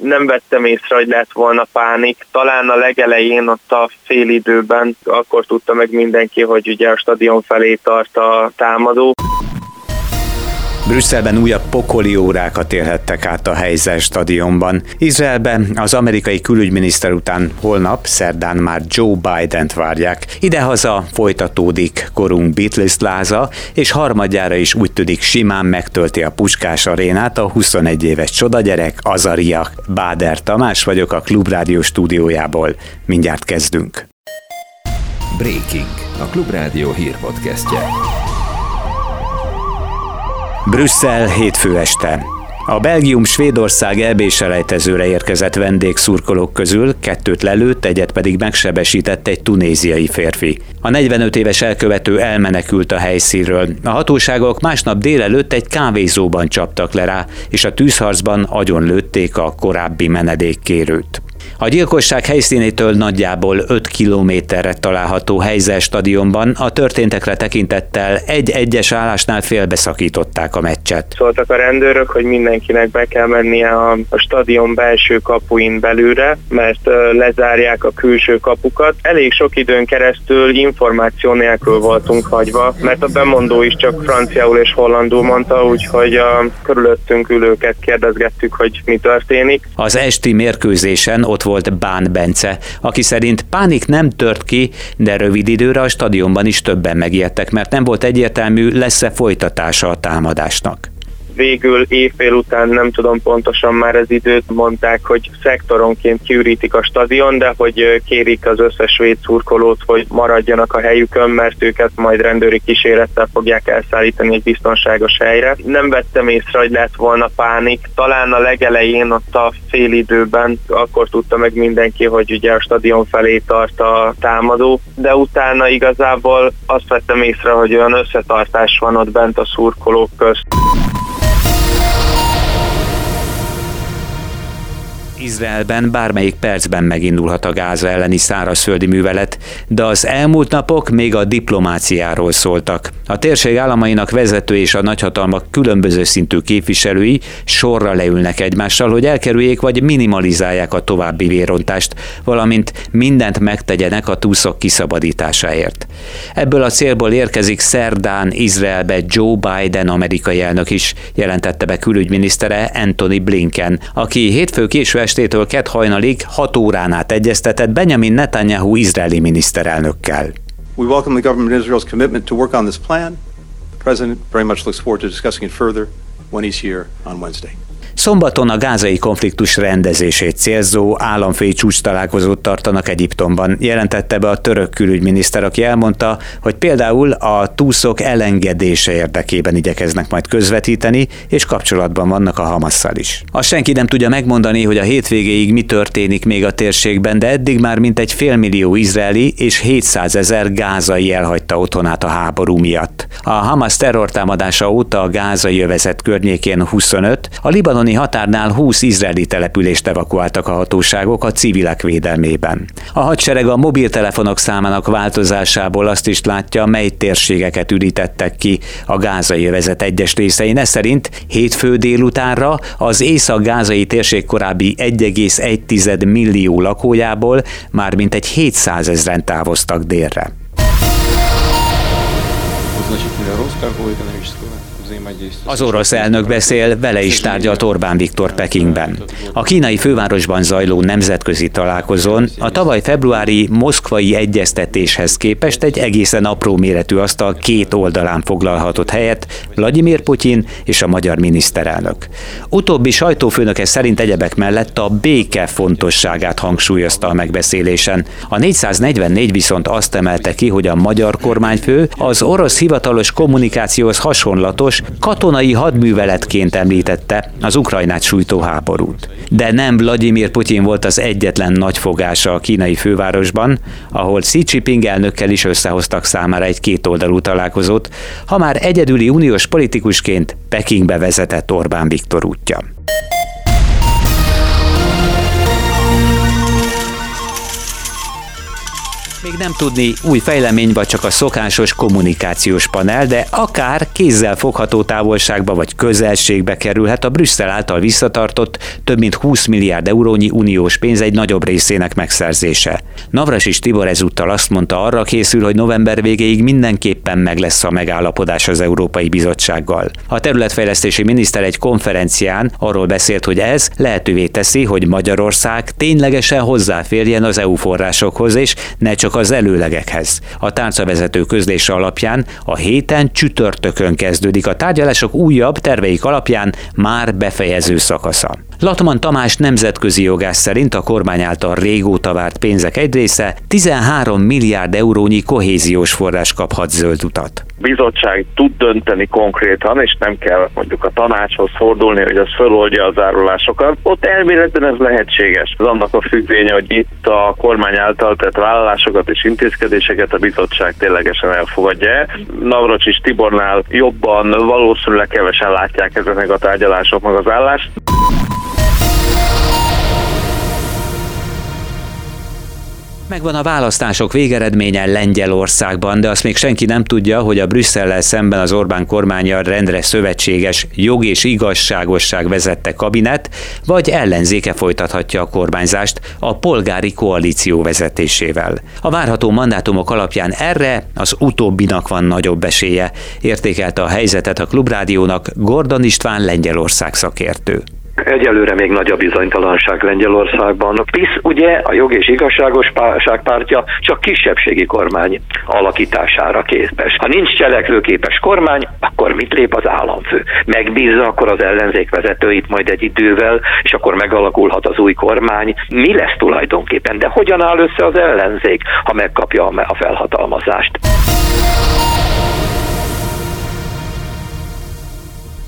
Nem vettem észre, hogy lett volna pánik. Talán a legelején, ott a fél időben, akkor tudta meg mindenki, hogy ugye a stadion felé tart a támadó. Brüsszelben újabb pokoli órákat élhettek át a helyzet stadionban. Izraelben az amerikai külügyminiszter után holnap, szerdán már Joe Biden-t várják. Idehaza folytatódik korunk Beatles láza, és harmadjára is úgy tűnik simán megtölti a Puskás arénát a 21 éves csodagyerek Azaria. Báder Tamás vagyok a Klubrádió stúdiójából. Mindjárt kezdünk. Breaking, a Klubrádió hírpodcastje. Brüsszel hétfő este. A Belgium-Svédország EB selejtezőre érkezett vendégszurkolók közül kettőt lelőtt, egyet pedig megsebesített egy tunéziai férfi. A 45 éves elkövető elmenekült a helyszínről. A hatóságok másnap délelőtt egy kávézóban csaptak le rá, és a tűzharcban agyon lőtték a korábbi menedékkérőt. A gyilkosság helyszínétől nagyjából 5 kilométerre található helyzel stadionban a történtekre tekintettel egy egyes állásnál félbeszakították a meccset. Szóltak a rendőrök, hogy mindenkinek be kell mennie a, a stadion belső kapuin belőle, mert lezárják a külső kapukat. Elég sok időn keresztül információ nélkül voltunk hagyva, mert a bemondó is csak franciául és hollandul mondta, úgyhogy a körülöttünk ülőket kérdezgettük, hogy mi történik. Az esti mérkőzésen ott volt Bán Bence, aki szerint pánik nem tört ki, de rövid időre a stadionban is többen megijedtek, mert nem volt egyértelmű, lesz-e folytatása a támadásnak végül évfél után nem tudom pontosan már az időt mondták, hogy szektoronként kiürítik a stadion, de hogy kérik az összes svéd szurkolót, hogy maradjanak a helyükön, mert őket majd rendőri kísérettel fogják elszállítani egy biztonságos helyre. Nem vettem észre, hogy lett volna pánik. Talán a legelején ott a fél időben akkor tudta meg mindenki, hogy ugye a stadion felé tart a támadó, de utána igazából azt vettem észre, hogy olyan összetartás van ott bent a szurkolók közt. Izraelben bármelyik percben megindulhat a Gáza elleni szárazföldi művelet, de az elmúlt napok még a diplomáciáról szóltak. A térség államainak vezető és a nagyhatalmak különböző szintű képviselői sorra leülnek egymással, hogy elkerüljék vagy minimalizálják a további vérontást, valamint mindent megtegyenek a túszok kiszabadításáért. Ebből a célból érkezik szerdán Izraelbe Joe Biden amerikai elnök is, jelentette be külügyminisztere Anthony Blinken, aki hétfő késő estétől kett hajnalig 6 órán át egyeztetett Benjamin Netanyahu izraeli miniszterelnökkel. We welcome the government of Israel's commitment to work on this plan. The president very much looks forward to discussing it further when he's here on Wednesday. Szombaton a gázai konfliktus rendezését célzó államfői csúcs találkozót tartanak Egyiptomban, jelentette be a török külügyminiszter, aki elmondta, hogy például a túszok elengedése érdekében igyekeznek majd közvetíteni, és kapcsolatban vannak a Hamasszal is. Azt senki nem tudja megmondani, hogy a hétvégéig mi történik még a térségben, de eddig már mintegy félmillió izraeli és 700 ezer gázai elhagyta otthonát a háború miatt. A Hamas terrortámadása óta a gázai övezet környékén 25, a libanoni libanoni határnál 20 izraeli települést evakuáltak a hatóságok a civilek védelmében. A hadsereg a mobiltelefonok számának változásából azt is látja, mely térségeket ürítettek ki a gázai övezet egyes részein. Ez szerint hétfő délutánra az észak-gázai térség korábbi 1,1 millió lakójából már mintegy 700 ezeren távoztak délre. Значительный рост торгового экономического az orosz elnök beszél, vele is tárgyalt Orbán Viktor Pekingben. A kínai fővárosban zajló nemzetközi találkozón a tavaly februári moszkvai egyeztetéshez képest egy egészen apró méretű asztal két oldalán foglalhatott helyet Vladimir Putyin és a magyar miniszterelnök. Utóbbi sajtófőnöke szerint egyebek mellett a béke fontosságát hangsúlyozta a megbeszélésen. A 444 viszont azt emelte ki, hogy a magyar kormányfő az orosz hivatalos kommunikációhoz hasonlatos katonai hadműveletként említette az Ukrajnát sújtó háborút. De nem Vladimir Putyin volt az egyetlen nagyfogása a kínai fővárosban, ahol Xi Jinping elnökkel is összehoztak számára egy kétoldalú találkozót, ha már egyedüli uniós politikusként Pekingbe vezetett Orbán Viktor útja. Még nem tudni, új fejlemény vagy csak a szokásos kommunikációs panel, de akár kézzel fogható távolságba vagy közelségbe kerülhet a Brüsszel által visszatartott több mint 20 milliárd eurónyi uniós pénz egy nagyobb részének megszerzése. Navras és Tibor ezúttal azt mondta, arra készül, hogy november végéig mindenképpen meg lesz a megállapodás az Európai Bizottsággal. A területfejlesztési miniszter egy konferencián arról beszélt, hogy ez lehetővé teszi, hogy Magyarország ténylegesen hozzáférjen az EU forrásokhoz, és ne csak az előlegekhez. A tárcavezető közlése alapján a héten csütörtökön kezdődik a tárgyalások újabb terveik alapján már befejező szakasza. Latman Tamás nemzetközi jogász szerint a kormány által régóta várt pénzek egy része 13 milliárd eurónyi kohéziós forrás kaphat zöld utat bizottság tud dönteni konkrétan, és nem kell mondjuk a tanácshoz fordulni, hogy az feloldja az árulásokat. Ott elméletben ez lehetséges. Ez annak a függvénye, hogy itt a kormány által tett vállalásokat és intézkedéseket a bizottság ténylegesen elfogadja. Navracsis Tibornál jobban valószínűleg kevesen látják ezeknek a tárgyalások meg az állást. Megvan a választások végeredménye Lengyelországban, de azt még senki nem tudja, hogy a Brüsszellel szemben az Orbán kormánya rendre szövetséges jog és igazságosság vezette kabinet, vagy ellenzéke folytathatja a kormányzást a polgári koalíció vezetésével. A várható mandátumok alapján erre az utóbbinak van nagyobb esélye, értékelte a helyzetet a Klubrádiónak Gordon István Lengyelország szakértő. Egyelőre még nagy a bizonytalanság Lengyelországban. PISZ ugye a jog és igazságosság pártja csak kisebbségi kormány alakítására képes. Ha nincs cselekvőképes kormány, akkor mit lép az államfő? Megbízza akkor az ellenzék vezetőit majd egy idővel, és akkor megalakulhat az új kormány. Mi lesz tulajdonképpen? De hogyan áll össze az ellenzék, ha megkapja a felhatalmazást?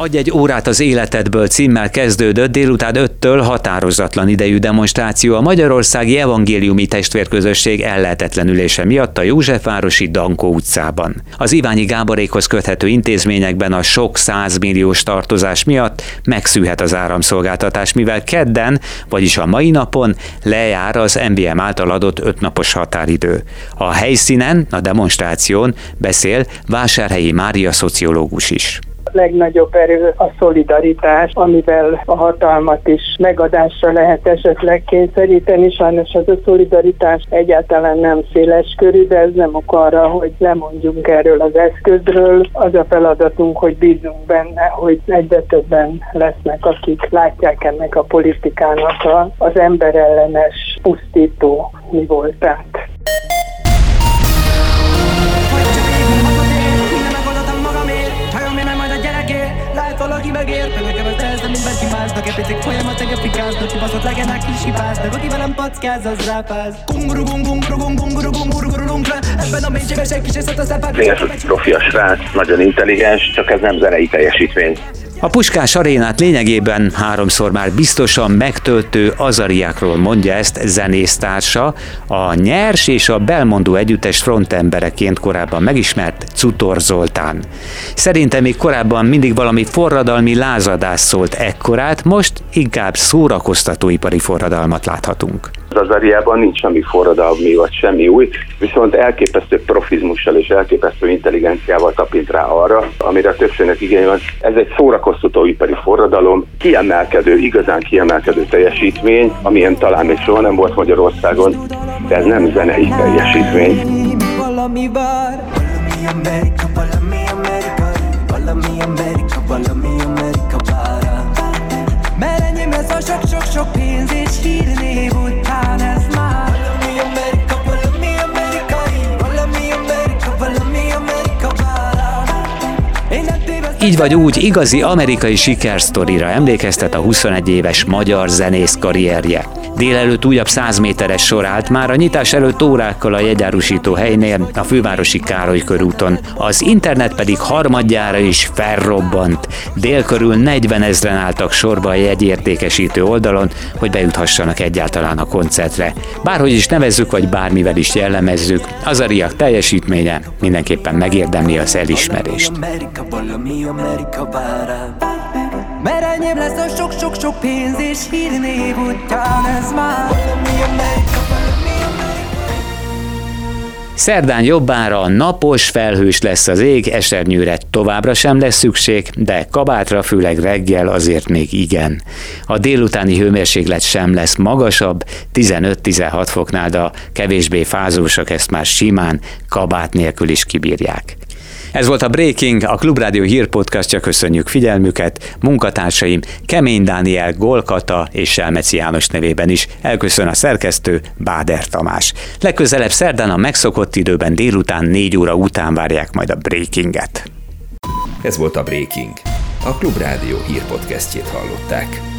Adj egy órát az életedből címmel kezdődött délután 5-től határozatlan idejű demonstráció a Magyarországi Evangéliumi Testvérközösség ellehetetlenülése miatt a Józsefvárosi Dankó utcában. Az Iványi Gáborékhoz köthető intézményekben a sok százmilliós tartozás miatt megszűhet az áramszolgáltatás, mivel kedden, vagyis a mai napon lejár az MBM által adott ötnapos határidő. A helyszínen, a demonstráción beszél Vásárhelyi Mária szociológus is legnagyobb erő a szolidaritás, amivel a hatalmat is megadásra lehet esetleg kényszeríteni. Sajnos az a szolidaritás egyáltalán nem széles körű, de ez nem ok arra, hogy lemondjunk erről az eszközről. Az a feladatunk, hogy bízunk benne, hogy egyre többen lesznek, akik látják ennek a politikának az emberellenes, pusztító mi voltát. Valaki megért, nekem ez ez, de mindenki másnak Epicik folyamatok efikáznak, kibaszott legenek kis hibáznak. Aki velem packáz, az rápáz. Kunguru gunguru gunguru gunguru gunguru Ebben a mélységben senki sem szólt a szepák profi a srác, nagyon intelligens, csak ez nem zenei teljesítmény. A Puskás arénát lényegében háromszor már biztosan megtöltő azariákról mondja ezt zenésztársa, a Nyers és a Belmondó együttes frontembereként korábban megismert Cutor Zoltán. Szerintem még korábban mindig valami forradalmi lázadás szólt ekkorát, most inkább szórakoztatóipari forradalmat láthatunk. Az Ariában nincs semmi forradalmi vagy semmi új, viszont elképesztő profizmussal és elképesztő intelligenciával tapint rá arra, amire a többségnek igény van. Ez egy szórakoztatóipari forradalom, kiemelkedő, igazán kiemelkedő teljesítmény, amilyen talán még soha nem volt Magyarországon, de ez nem zenei teljesítmény. Valami vár, valami Amerika, Így vagy úgy igazi amerikai sikersztorira emlékeztet a 21 éves magyar zenész karrierje. Délelőtt újabb 100 méteres sor állt már a nyitás előtt órákkal a jegyárusító helynél, a fővárosi Károly körúton. Az internet pedig harmadjára is felrobbant. Dél körül 40 ezren álltak sorba a jegyértékesítő oldalon, hogy bejuthassanak egyáltalán a koncertre. Bárhogy is nevezzük, vagy bármivel is jellemezzük, az a riak teljesítménye mindenképpen megérdemli az elismerést. Amerika, Amerika, mert enyém lesz a sok-sok-sok pénz és hírnév után ez már valami Amerika Szerdán jobbára napos, felhős lesz az ég, esernyőre továbbra sem lesz szükség, de kabátra főleg reggel azért még igen. A délutáni hőmérséklet sem lesz magasabb, 15-16 foknál, de a kevésbé fázósak ezt már simán kabát nélkül is kibírják. Ez volt a Breaking, a Klubrádió hírpodcastja, köszönjük figyelmüket. Munkatársaim Kemény Dániel, Golkata és Selmeci János nevében is elköszön a szerkesztő Báder Tamás. Legközelebb szerdán a megszokott időben délután 4 óra után várják majd a Breakinget. Ez volt a Breaking. A Klubrádió hírpodcastjét hallották.